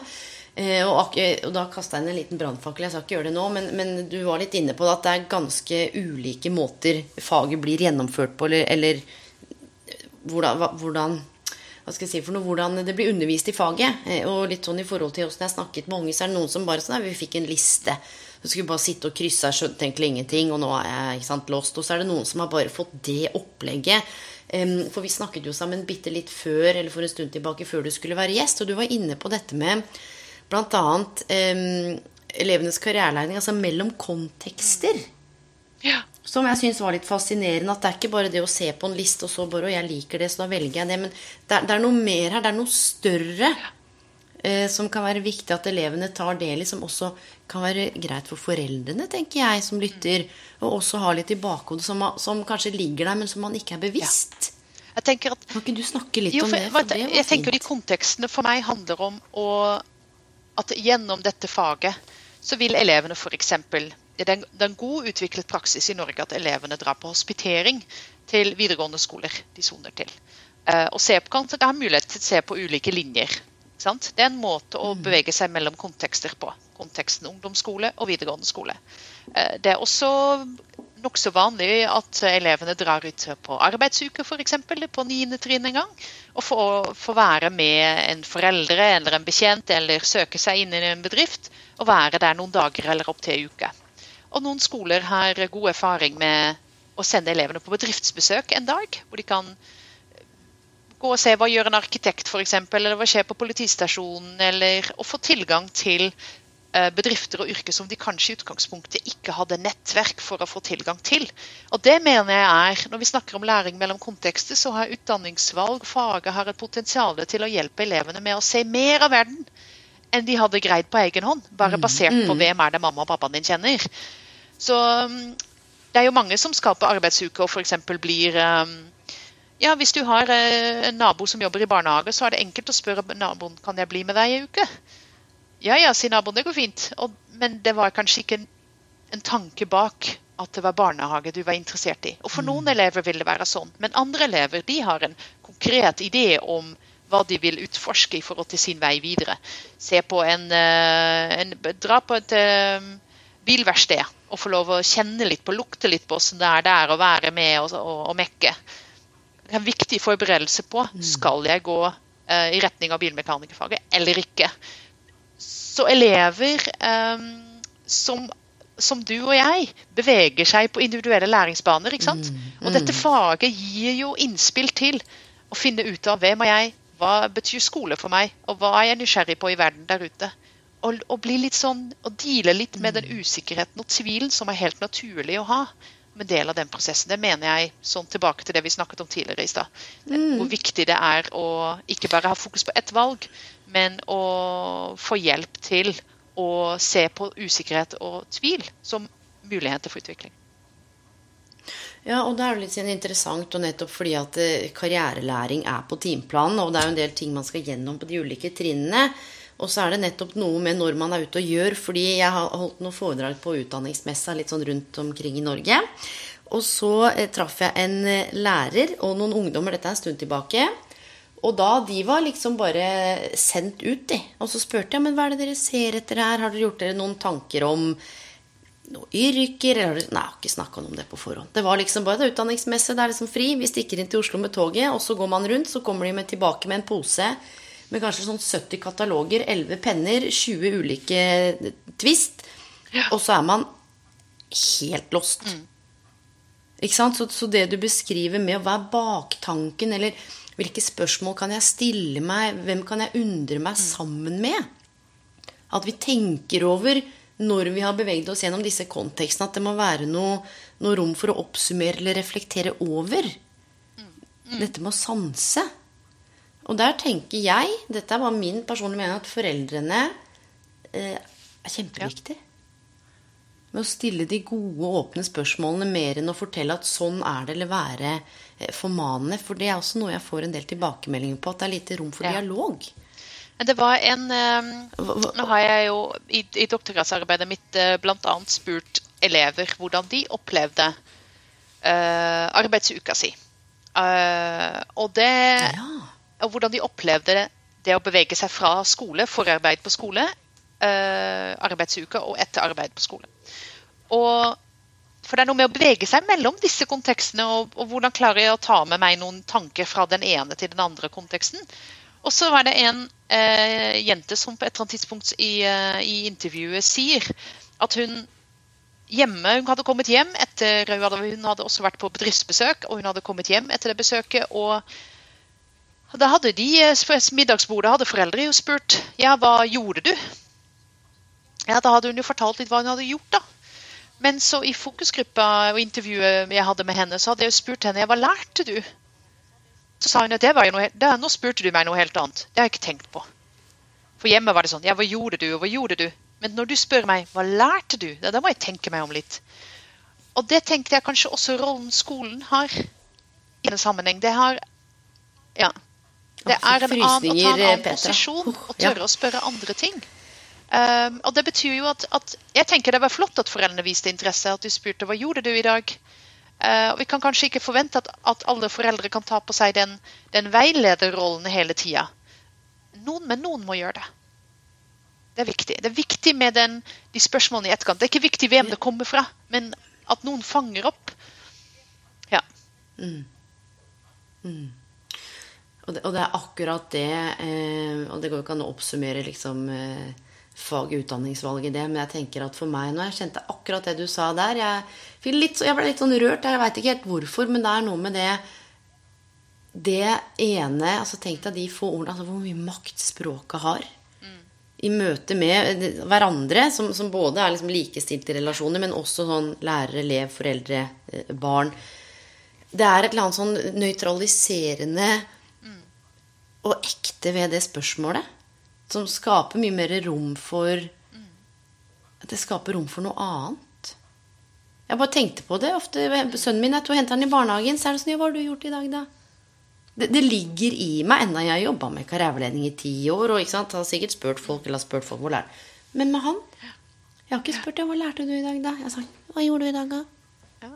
S1: Eh, og, da kasta jeg inn en liten brannfakkel. Jeg skal ikke gjøre det nå, men, men, du var litt inne på at det er ganske ulike måter faget blir gjennomført på, eller, eller hvordan, hvordan hva skal jeg si for noe, hvordan det blir undervist i faget. Eh, og litt sånn i forhold til åssen jeg snakket med unge, så er det noen som bare sånn Vi fikk en liste. Så skulle bare sitte og krysse, jeg skjønte egentlig ingenting, og nå er jeg ikke sant, lost. Og så er det noen som har bare fått det opplegget. For vi snakket jo sammen bitte litt før, eller for en stund tilbake, før du skulle være gjest, og du var inne på dette med bl.a. Um, elevenes karriereleining, altså mellom kontekster.
S2: Ja.
S1: Som jeg syns var litt fascinerende. At det er ikke bare det å se på en liste, og så bare Og jeg liker det, så da velger jeg det. Men det er, det er noe mer her. Det er noe større. Ja eh, som kan være viktig at elevene tar del i, som også kan være greit for foreldrene, tenker jeg, som lytter, og også har litt i bakhodet, som, som, kanskje ligger der, men som man ikke er bevisst. Ja.
S2: Jeg tenker at,
S1: kan ikke du snakke litt jo,
S2: for,
S1: om det? For
S2: det jeg fint. tenker De kontekstene for meg handler om å, at gjennom dette faget så vil elevene f.eks. Det er en god utviklet praksis i Norge at elevene drar på hospitering til videregående skoler de soner til. Eh, og se, kan ha mulighet til å se på ulike linjer Sant? Det er en måte å mm. bevege seg mellom kontekster på. Konteksten ungdomsskole og videregående skole. Eh, det er også nokså vanlig at elevene drar ut på arbeidsuke f.eks. på 9. trinn en gang. Og får, være med en foreldre eller en bekjent eller søke seg inn i en bedrift og være der noen dager eller opp til en uke. Og noen skoler har god erfaring med å sende elevene på bedriftsbesøk en dag, hvor de kan gå og se hva gjør en arkitekt f.eks., eller hva skjer på politistasjonen, eller å få tilgang til eh, bedrifter og yrker som de kanskje i utgangspunktet ikke hadde nettverk for å få tilgang til. Og det mener jeg er, Når vi snakker om læring mellom kontekster, så har utdanningsvalg, faget, har et potensial til å hjelpe elevene med å se mer av verden enn de hadde greid på egen hånd, bare mm, basert på mm. hvem er det mamma og pappaen din kjenner. Så mm, det er jo mange som skaper arbeidsuke og f.eks. blir um, ja, Hvis du har eh, en nabo som jobber i barnehage, så er det enkelt å spørre naboen kan jeg bli med deg i uke. Ja ja, sier naboen, det går fint. Og, men det var kanskje ikke en, en, tanke bak at det var barnehage du var interessert i. Og For mm. noen elever vil det være sånn, men andre elever de har en konkret idé om hva de vil utforske i forhold til sin vei videre. Se på en, eh, en Dra på et uh, bilverksted og få lov å kjenne litt på, lukte litt på hvordan det er der å være med og, og, og mekke en viktig forberedelse på mm. skal jeg gå uh, i retning av bilmekanikerfaget eller ikke. Så elever um, som, som, du og jeg beveger seg på individuelle læringsbaner. ikke sant? Mm. Og dette mm. faget gir jo innspill til å finne ut av hvem er jeg, hva betyr skole for meg, og hva er jeg nysgjerrig på i verden der ute. Og, og bli litt sånn, og deale litt med den usikkerheten og tvilen som er helt naturlig å ha en del av den prosessen. Det mener jeg, sånn tilbake til det vi snakket om tidligere i stad. Mm. Hvor viktig det er å ikke bare ha fokus på ett valg, men å få hjelp til å se på usikkerhet og tvil som muligheter for utvikling.
S1: Ja, og det er jo litt sånn interessant, og nettopp fordi at eh, karrierelæring er på timeplanen, og det er jo en del ting man skal gjennom på de ulike trinnene. Og så er det nettopp noe med når man er ute og gjør. Fordi jeg har holdt noen foredrag på utdanningsmessa litt sånn rundt omkring i Norge. Og så eh, traff jeg en eh, lærer og noen ungdommer, dette er en stund tilbake. Og da de var liksom bare sendt ut, de. Og så spurte jeg men hva er det dere ser etter her. Har dere gjort dere noen tanker om noen yrker? Eller, nei, jeg har ikke snakka om det på forhånd. Det var liksom bare det utdanningsmesse. Det er liksom fri. Vi stikker inn til Oslo med toget, og så går man rundt. Så kommer de med tilbake med en pose med kanskje sånn 70 kataloger, 11 penner, 20 ulike twist. Ja. Og så er man helt lost. Mm. Ikke sant? Så, så, det du beskriver med hva er baktanken, eller hvilke spørsmål kan jeg stille meg, hvem kan jeg undre meg mm. sammen med? At vi tenker over når vi har beveget oss gjennom disse kontekstene, at det må være noe, noe rom for å oppsummere eller reflektere over. Mm. Mm. Dette med å sanse. Og der tenker jeg, dette var min personlige mening, at foreldrene eh, er kjempeviktig. Med å stille de gode, åpne spørsmålene mer enn å fortelle at sånn er det, eller være eh, formanende. For det er også noe jeg får en del tilbakemeldinger på, at det er lite rom for ja. dialog.
S2: Det var en eh, Nå har jeg jo i, i doktorgradsarbeidet mitt eh, bl.a. spurt elever hvordan de opplevde uh, arbeidsuka si. Uh, og, det, ja. Og hvordan de opplevde det, å bevege seg fra skole, forarbeid på skole, arbeidsuke og etter arbeid på skole. Og, for det er noe med å bevege seg mellom disse kontekstene, og, og hvordan klarer jeg å ta med meg noen tanker fra den ene til den andre konteksten. Og så var det en eh, jente som på et eller annet tidspunkt i, eh, i, intervjuet sier at hun hjemme Hun hadde kommet hjem etter Hun hadde også vært på bedriftsbesøk, og hun hadde kommet hjem etter det besøket. og da hadde de eh, middagsbordet hadde foreldre jo spurt ja, hva gjorde du? Ja, Da hadde hun jo fortalt litt hva hun hadde gjort. da. Men så i fokusgruppa og intervjuet jeg hadde med henne, så hadde jeg jo spurt henne ja, hva lærte du? Så sa hun at det var jo noe, da, nå spurte du meg noe helt annet. Det har jeg ikke tenkt på. For hjemme var det sånn Ja, hva gjorde du, og hva gjorde du? Men når du spør meg hva lærte du, da, da må jeg tenke meg om litt. Og det tenkte jeg kanskje også rollen skolen har i en sammenheng. Det har Ja. Det er en annen, å ta en annen posisjon og tørre å spørre andre ting. Um, og det betyr jo at, at, Jeg tenker det var flott at foreldrene viste interesse. At de spurte hva gjorde du i dag. Uh, og Vi kan kanskje ikke forvente at, at, alle foreldre kan ta på seg den, den veilederrollen hele tida. Noen, men noen må gjøre det. Det er viktig. Det er viktig med den, de spørsmålene i etterkant. Det er ikke viktig hvem det kommer fra, men at noen fanger opp. Ja. Mm.
S1: Mm. Og, det, og, det, er akkurat det eh, Og det går ikke an å oppsummere liksom eh, fag- og utdanningsvalget i det, men jeg tenker at for meg nå Jeg kjente akkurat det du sa der. Jeg, litt, jeg ble litt sånn rørt. Jeg veit ikke helt hvorfor, men det er noe med det Det ene altså Tenk deg de få ordene altså Hvor mye makt språket har. I møte med hverandre, som, som både er liksom likestilte relasjoner, men også sånn lærer, elev, foreldre, eh, barn. Det er et eller annet sånn nøytraliserende. Og ekte ved det spørsmålet som skaper mye mer rom for det skaper rom for noe annet. Jeg bare tenkte på det ofte. Sønnen min, jeg tror henter han i barnehagen. Så er det sånn Ja, hva har du gjort i dag, da? Det, det ligger i meg, enda jeg har jobba med karriereveiledning i ti år. Og ikke sant, har sikkert spurt folk, eller har spurt folk hvor lærer Men med han Jeg har ikke spurt deg, hva lærte du i dag, da? Jeg sa hva gjorde du i dag, da?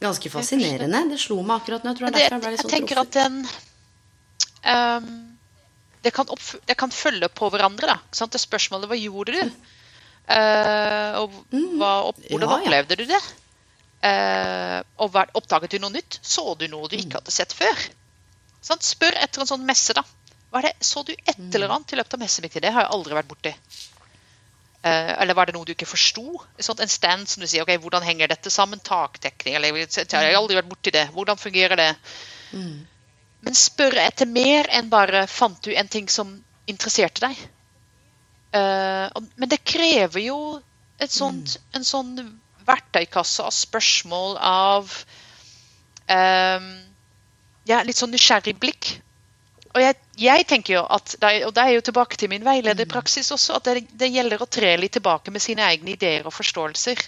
S1: Ganske fascinerende. Det slo meg akkurat nå. Jeg det jeg
S2: Jeg tenker at den det kan, det kan, følge på hverandre. da. Sant? Det spørsmålet hva gjorde du? Uh, og mm. hva, opp, hvordan ja, ja. opplevde du det? Uh, og hva, oppdaget du noe nytt? Så du noe du ikke hadde sett før? Sånn, Spør etter en sånn messe, da. Det, så du et mm. eller annet i løpet av messen? Det har jeg aldri vært borti. Uh, eller var det noe du ikke forsto? Sånn, en stand som du sier ok, hvordan henger dette sammen? Takdekning? Eller jeg har aldri vært borti det. Hvordan fungerer det? Mm. Men spørre etter mer enn bare 'fant du en ting som interesserte deg'? Uh, men det krever jo sånt, mm. en sånn verktøykasse av spørsmål, av um, ja, litt sånn nysgjerrig blikk. Og jeg, jeg, tenker jo at, og det er jo tilbake til min veilederpraksis også, at det, det gjelder å tre litt tilbake med sine egne ideer og forståelser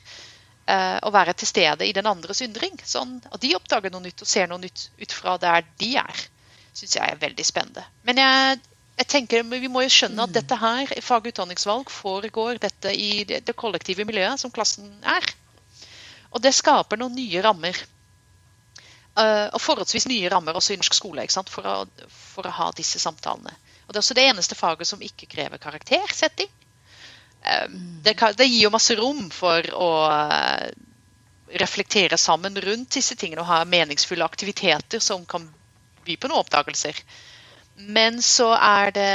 S2: å være til stede i den andres undring. Sånn at de oppdager noe nytt og ser noe nytt ut fra der de er. Syns jeg er veldig spennende. Men jeg, jeg, tenker vi må jo skjønne at mm. dette her, fag- og utdanningsvalg, foregår dette i det, kollektive miljøet som klassen er. Og det skaper noen nye rammer. Uh, og forholdsvis nye rammer også i norsk skole for å, for, å, ha disse samtalene. Og Det er også det eneste faget som ikke krever karaktersetting. Ehm, det, kan, det, gir jo masse rom for å eh, reflektere sammen rundt disse tingene og ha meningsfulle aktiviteter som kan by på noen oppdagelser. Men så er det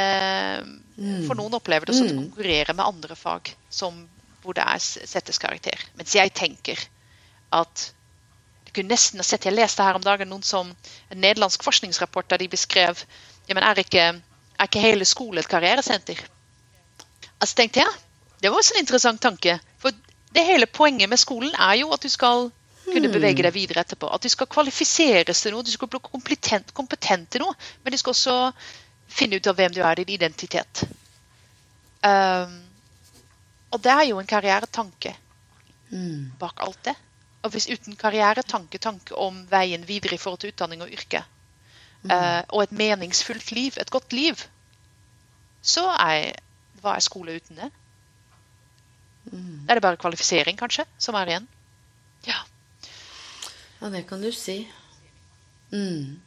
S2: mm. For noen opplever det som å mm. konkurrere med andre fag som, hvor det er settes karakter. Mens jeg tenker at jeg kunne nesten ha sett, Jeg leste her om dagen noen som, en nederlandsk forskningsrapport der de beskrev ja, men er ikke, er ikke hele skole et karrieresenter. Altså tenkte jeg, det var også en interessant tanke. For det hele poenget med skolen er jo at du skal kunne hmm. bevege deg videre etterpå. At du skal kvalifiseres til noe, du skal bli kompetent, kompetent til noe. Men du skal også finne ut av hvem du er, din identitet. Um, og det er jo en karrieretanke hmm. bak alt det. Og hvis uten karriere, tanke, tanke om veien videre i forhold til utdanning og yrke, mm. uh, og et meningsfullt liv, et godt liv, så er hva er skole uten det? Mm. Er det bare kvalifisering, kanskje, som er igjen? Ja.
S1: Ja, det kan du si. Mm.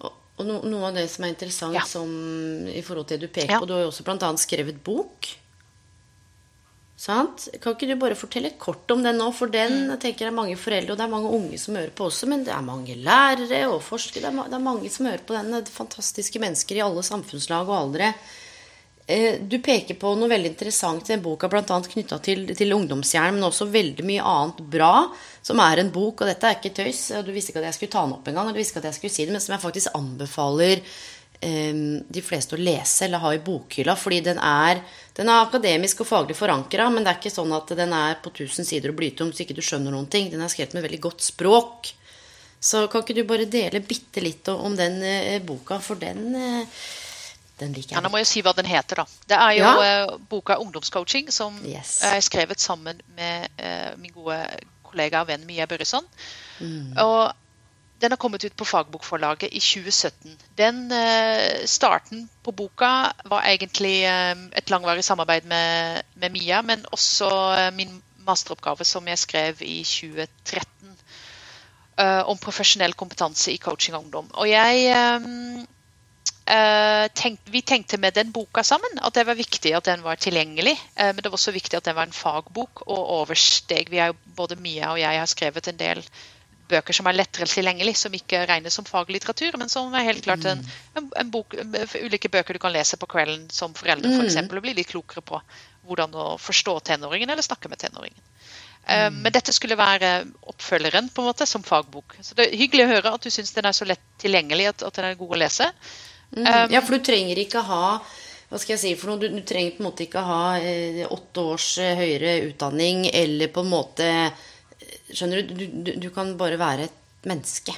S1: Og, og no, noe av det som er interessant
S2: Ja.
S1: som, i forhold til det du peker
S2: Ja.
S1: på Du har jo også bl.a. skrevet bok. Sant? Kan ikke du bare fortelle kort om den nå? For den
S2: Mm.
S1: jeg tenker jeg er mange foreldre, og det er mange unge som hører på også, men det er mange lærere og forskere. Det er, det er mange som hører på den. Det er fantastiske mennesker i alle samfunnslag og aldre. Eh, Du peker på noe veldig interessant i den boka, bl.a. knytta til, til ungdomshjelm, men også veldig mye annet bra, som er en bok. Og dette er ikke tøys. Du visste ikke at jeg skulle ta den opp engang, eller du visste ikke at jeg skulle si det, men som jeg faktisk anbefaler eh, de fleste å lese eller ha i bokhylla. Fordi den er, den er akademisk og faglig forankra, men det er ikke sånn at den er på 1000 sider og blytung så ikke du skjønner noen ting. Den er skrevet med veldig godt språk. Så kan ikke du bare dele bitte litt om den eh, boka, for den eh, den liker
S2: Ja, nå må jeg si hva den heter, da. Det er jo
S1: Ja.
S2: eh, boka 'Ungdomscoaching', som
S1: Yes.
S2: er skrevet sammen med eh, min gode kollega og venn Mia Børresson.
S1: Mm.
S2: Og den har kommet ut på Fagbokforlaget i 2017. Den eh, Starten på boka var egentlig eh, et langvarig samarbeid med, med Mia, men også eh, min masteroppgave som jeg skrev i 2013 eh, om profesjonell kompetanse i coaching av ungdom. Og jeg eh, eh, vi tenkte med den boka sammen at det var viktig at den var tilgjengelig. eh, men det var også viktig at den var en fagbok og oversteg. Vi er jo, både Mia og jeg har skrevet en del bøker som er lettere tilgjengelig, som ikke regnes som faglitteratur, men som er helt klart en, en, en bok, ulike bøker du kan lese på kvelden som forelder for eksempel, og bli litt klokere på hvordan å forstå tenåringen eller snakke med tenåringen. Mm. Men dette skulle være oppfølgeren på en måte, som fagbok. Så det er hyggelig å høre at du syns den er så lett tilgjengelig at, at den er god å lese.
S1: Mm. ja, for du trenger ikke ha hva skal jeg si for noe? Du, du trenger på en måte ikke ha eh, åtte års eh, høyere utdanning eller på en måte eh, Skjønner du? Du, du, du kan bare være et menneske.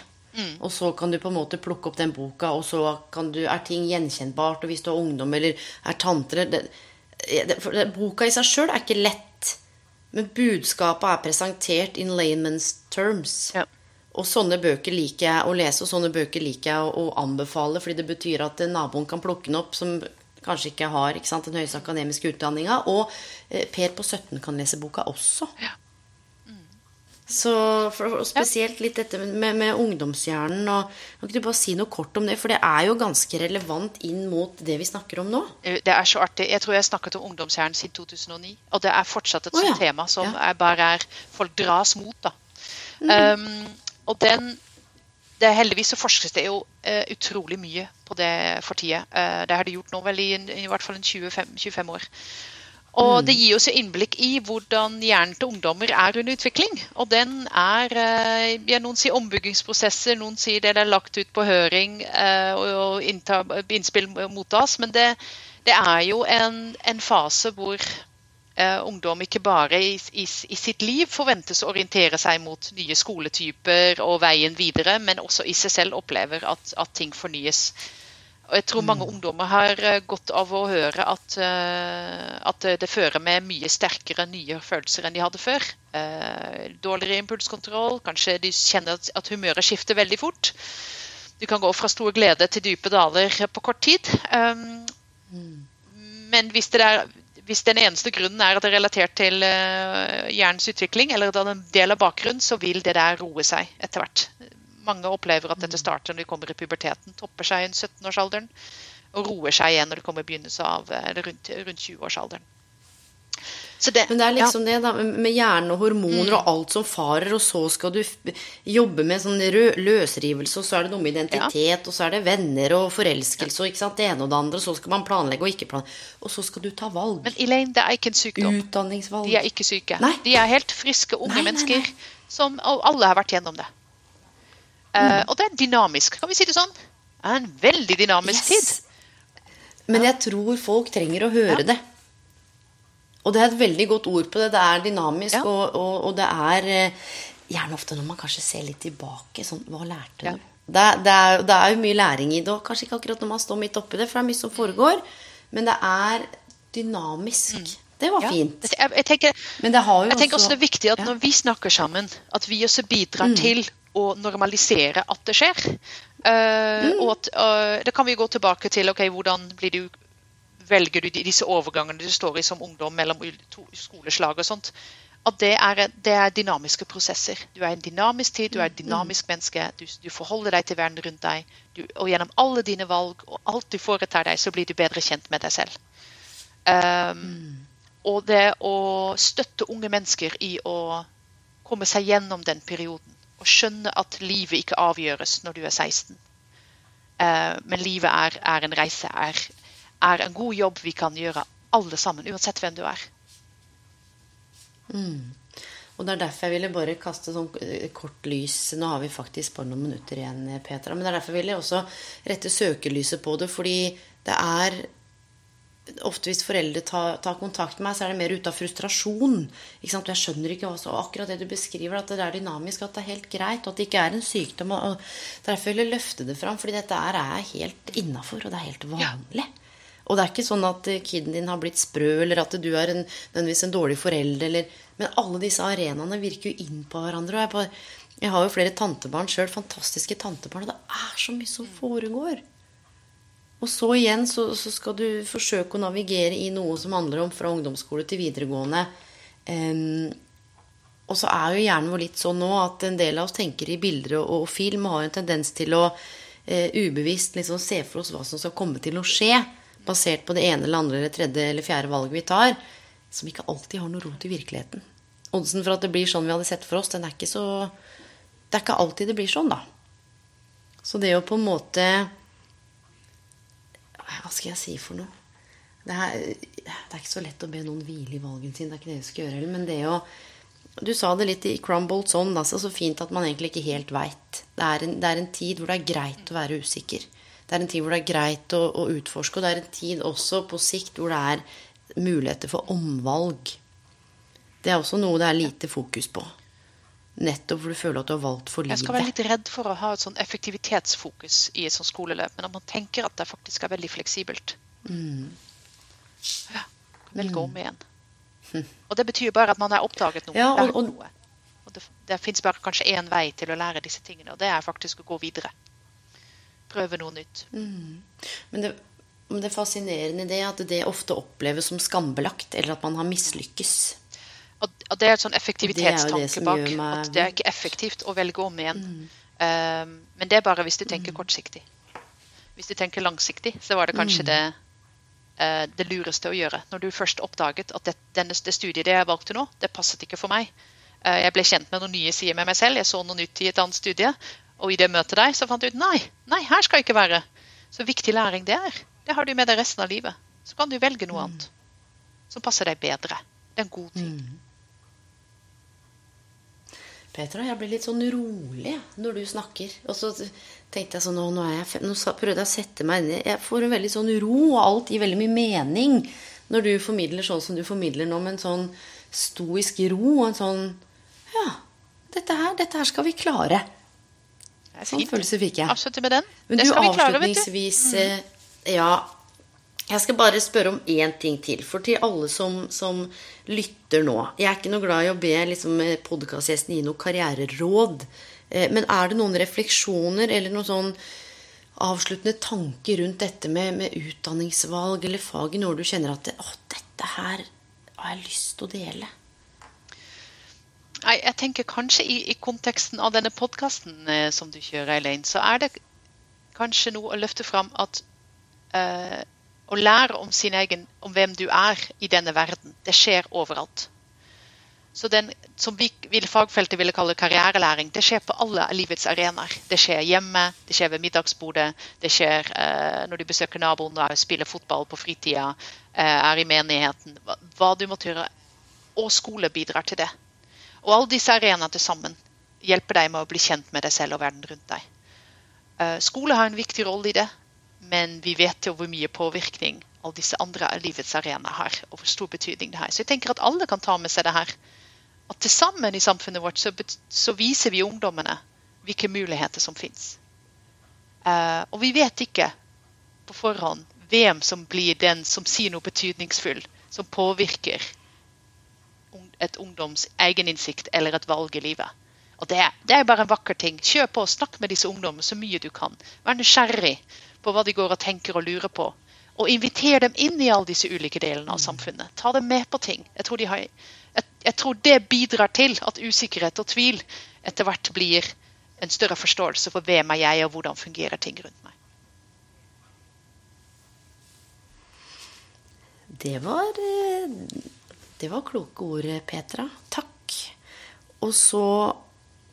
S1: Og så kan du på en måte plukke opp den boka, og så kan du, er ting gjenkjennbart. Og hvis du har ungdom eller er tanter det, det, for det, Boka i seg sjøl er ikke lett. Men budskapet er presentert in layman's terms.
S2: Ja.
S1: Og sånne bøker liker jeg å lese, og sånne bøker liker jeg å, å anbefale, fordi det betyr at eh, naboen kan plukke den opp, som kanskje ikke har ikke sant, den høyeste akademiske utdanninga. Og eh, Per på 17 kan lese boka også. Så for, og spesielt litt dette med, med ungdomshjernen. Og, kan ikke du bare si noe kort om det? For det er jo ganske relevant inn mot det vi snakker om nå.
S2: Det er så artig. Jeg tror jeg har snakket om ungdomshjernen siden 2009. Og det er fortsatt et
S1: oh, ja.
S2: tema som
S1: Ja.
S2: er bare er folk dras mot. da. Um, og den det er Heldigvis så forskes det jo uh, utrolig mye på det for tida. Uh, det har de gjort nå vel i, i hvert fall en 25, 25 år. Og det gir oss innblikk i hvordan hjernen til ungdommer er under utvikling. Og den er eh, ja, Noen sier ombyggingsprosesser, noen sier det er lagt ut på høring og, og innspill mottas. Men det, det er jo en, en fase hvor ungdom ikke bare i, i, i sitt liv forventes å orientere seg mot nye skoletyper og veien videre, men også i seg selv opplever at, at ting fornyes. Og jeg tror mange ungdommer har eh, godt av å høre at, eh, at det, fører med mye sterkere nye følelser enn de hadde før. Eh, dårligere impulskontroll, kanskje de kjenner at, humøret skifter veldig fort. Du kan gå fra stor glede til dype daler på kort tid. Um, men hvis, det er, hvis den eneste grunnen er at det er relatert til eh, hjernens utvikling, eller at det er en del av bakgrunnen, så vil det der roe seg etter hvert. Mange opplever at dette starter når de kommer i puberteten, topper seg i 17-årsalderen, og roer seg igjen når de kommer i begynnelsen av eller rundt, rundt 20-årsalderen. Så det,
S1: Men det er
S2: ja.
S1: liksom det da, med hjerne og hormoner og alt som farer, og så skal du jobbe med sånn løsrivelse, og så er det noe med identitet, og så er det venner og forelskelse, og ikke sant, det ene og det andre, og så skal man planlegge og ikke planlegge, og så skal du ta valg.
S2: Men Elaine, det er ikke en sykdom.
S1: Utdanningsvalg.
S2: De er ikke syke.
S1: Nei.
S2: De er helt friske, unge
S1: Nei, nei,
S2: mennesker. Som, og alle har vært gjennom det. Eh, og det er dynamisk. Kan vi si det sånn? Det er en veldig dynamisk
S1: Yes.
S2: tid.
S1: Men jeg tror folk trenger å høre det. Og det er et veldig godt ord på det. Det er dynamisk,
S2: Ja.
S1: og, og, og det er eh, gjerne ofte når man kanskje ser litt tilbake. Sånn, hva lærte
S2: Ja.
S1: Det, det, er, det er jo mye læring i det, og kanskje ikke akkurat når man står midt oppi det, for det er mye som foregår. Men det er dynamisk. Det var
S2: Mm. Ja.
S1: fint.
S2: Jeg, jeg, tenker,
S1: Men det har jo
S2: jeg tenker også det er viktig at når vi snakker sammen, at vi også bidrar til å normalisere at det skjer. Eh, Og at, uh, Da kan vi gå tilbake til ok, hvordan blir du, velger du disse overgangene du står i som ungdom mellom to skoleslag og sånt. at det er, det er, dynamiske prosesser. Du er en dynamisk tid, du er et mm. dynamisk menneske. Du, du forholder deg til verden rundt deg. Du, og gjennom alle dine valg og alt du foretar deg, så blir du bedre kjent med deg selv. Um. Og det å støtte unge mennesker i å komme seg gjennom den perioden og skjønne at livet ikke avgjøres når du er 16. Uh, men livet er, er en reise, er, er en god jobb vi kan gjøre alle sammen, uansett hvem du er.
S1: Mm. Og det er derfor jeg ville bare kaste sånn kort lys Nå har vi faktisk bare noen minutter igjen, Petra. Men det er derfor jeg ville også rette søkelyset på det. Fordi det er Ofte hvis foreldre tar, tar kontakt med meg, så er det mer ut av frustrasjon. Ikke sant? Jeg skjønner ikke også, akkurat det du beskriver, at det er dynamisk, at det er helt greit, og at det ikke er en sykdom. Og derfor vil jeg løfte det fram, fordi dette er helt innafor, og det er helt vanlig. Ja. Og det er ikke sånn at kiden din har blitt sprø, eller at du er en, en dårlig forelder. Eller, men alle disse arenaene virker jo inn på hverandre. Og jeg, jeg har jo flere tantebarn sjøl, fantastiske tantebarn, og det er så mye som foregår. Og så igjen så, så, skal du forsøke å navigere i noe som handler om fra ungdomsskole til videregående. Um, og så er jo hjernen vår litt sånn nå at en del av oss tenker i bilder og, og film og har en tendens til å uh, ubevisst liksom se for oss hva som skal komme til å skje basert på det ene eller andre eller tredje eller fjerde valget vi tar, som ikke alltid har noe rot i virkeligheten. Oddsen for at det blir sånn vi hadde sett for oss, den er ikke så Det er ikke alltid det blir sånn, da. Så det å på en måte Hva skal jeg si for noe? Det er, det er ikke så lett å be noen hvile i valgen sin. Det er ikke det vi skal gjøre heller. Men det å Du sa det litt i Crumbled Sånn, altså, så fint at man egentlig ikke helt veit. Det, det, er en tid hvor det er greit å være usikker. Det er en tid hvor det er greit å, å utforske, og det er en tid også på sikt hvor det er muligheter for omvalg. Det er også noe det er lite fokus på. Nettopp for du føler at du har valgt for livet.
S2: Jeg skal være litt redd for å ha et sånn effektivitetsfokus i et sånt skoleløp, men om man tenker at det faktisk er veldig fleksibelt. Mm. Ja. Velge om igjen. Mm. Og det betyr bare at man har oppdaget noe. Ja, og, og, noe. og det, det fins bare kanskje én vei til å lære disse tingene, og det er faktisk å gå videre prøve noe nytt. Mm.
S1: Men det, det fascinerende det at det ofte oppleves som skambelagt, eller at man har mislykkes.
S2: Og det er et sånn effektivitetstanke bak. At det er ikke effektivt å velge om igjen. Mm. Um, men det er bare hvis du tenker mm. kortsiktig. Hvis du tenker langsiktig, så var det kanskje mm. det, uh, det lureste å gjøre. Når du først oppdaget at det, denne, det studiet det jeg valgte nå, det passet ikke for meg. Uh, jeg ble kjent med noen nye sider med meg selv. Jeg så noe nytt i et annet studie. Og i det møtet der så fant jeg ut nei, nei, her skal jeg ikke være. Så viktig læring det er. Det har du med deg resten av livet. Så kan du velge noe mm. annet som passer deg bedre. Det er en god tid. Mm.
S1: Petra, jeg blir litt sånn rolig når du snakker. Og så tenkte jeg sånn Nå, nå, jeg, nå prøvde jeg å sette meg inn i Jeg får en veldig sånn ro, og alt gir veldig mye mening når du formidler sånn som du formidler nå, med en sånn stoisk ro og en sånn Ja, dette her, dette her skal vi klare. Sånn følelse fikk jeg.
S2: Avslutte med den.
S1: Men det skal vi klare, vet du. Eh, ja, jeg skal bare spørre om én ting til. For til alle som, som, lytter nå Jeg er ikke noe glad i å be liksom, podkastgjestene gi noe karriereråd. Eh, men er det noen refleksjoner eller noen sånn avsluttende tanker rundt dette med, med utdanningsvalg eller fag i noe du kjenner at Å, dette her har jeg lyst til å dele?
S2: Nei, jeg tenker kanskje i, i konteksten av denne podkasten eh, som du kjører, Eileen, så er det kanskje noe å løfte fram at eh, å lære om sin egen, om hvem du er i denne verden, det skjer overalt. Så den som vi vil fagfeltet ville kalle karrierelæring, det skjer på alle livets arenaer. Det skjer hjemme, det skjer ved middagsbordet, det skjer eh, når du besøker naboen, og spiller fotball på fritida, eh, er i menigheten. Hva, hva du måtte gjøre. Og skole bidrar til det. Og alle disse arenaene til sammen hjelper deg med å bli kjent med deg selv og verden rundt deg. Eh, skole har en viktig rolle i det, men vi vet jo hvor mye påvirkning alle disse andre livets arenaer har, og hvor stor betydning det har. Så jeg tenker at alle kan ta med seg det her. At til sammen i samfunnet vårt så, så viser vi ungdommene hvilke muligheter som fins. Uh, og vi vet ikke på forhånd hvem som blir den som sier noe betydningsfull, som påvirker et ungdoms egeninnsikt eller et valg i livet. Og det, det, er bare en vakker ting. Kjør på, snakk med disse ungdommene så mye du kan. Vær nysgjerrig på hva de går og tenker og lurer på. Og inviter dem inn i alle disse ulike delene av samfunnet. Ta dem med på ting. Jeg tror de har, jeg tror det bidrar til at usikkerhet og tvil etter hvert blir en større forståelse for hvem er jeg, og hvordan fungerer ting rundt meg.
S1: Det var, eh, det var kloke ord, Petra. Takk. Og så,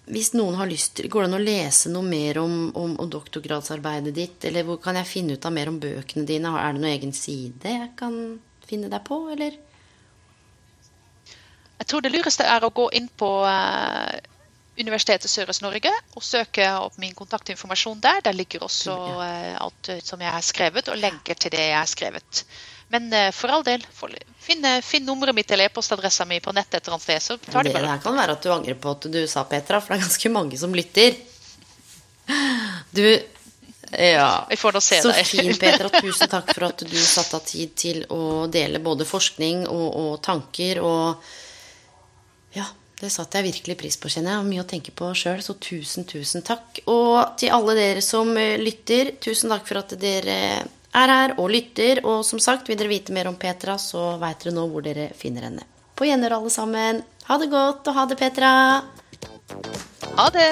S1: hvis noen har lyst til Går det an å lese noe mer om, om, om, doktorgradsarbeidet ditt? Eller hvor kan jeg finne ut av mer om bøkene dine? Er det noen egen side jeg kan finne deg på, eller?
S2: Jeg tror det lureste er å gå inn på uh, Universitetet Sørøst-Norge og søke opp min kontaktinformasjon der. Der ligger også uh, alt som jeg har skrevet, og lenker til det jeg har skrevet. Men uh, for all del, finn, finn nummeret mitt eller e-postadressa mi på nettet et eller annet sted, så tar
S1: det
S2: bare.
S1: Det kan være at du angrer på at du sa Petra, for det er ganske mange som lytter. Du ja.
S2: Vi får nå se
S1: Så fint, Petra. Tusen takk for at du satte av tid til å dele både forskning og, og tanker. Og ja, det satte jeg virkelig pris på, kjenner jeg. Og mye å tenke på sjøl, så tusen, tusen takk. Og til alle dere som lytter, tusen takk for at dere er her og lytter. Og som sagt, vil dere vite mer om Petra, så veit dere nå hvor dere finner henne. På gjenhør, alle sammen. Ha det godt, og ha det, Petra.
S2: Ha det.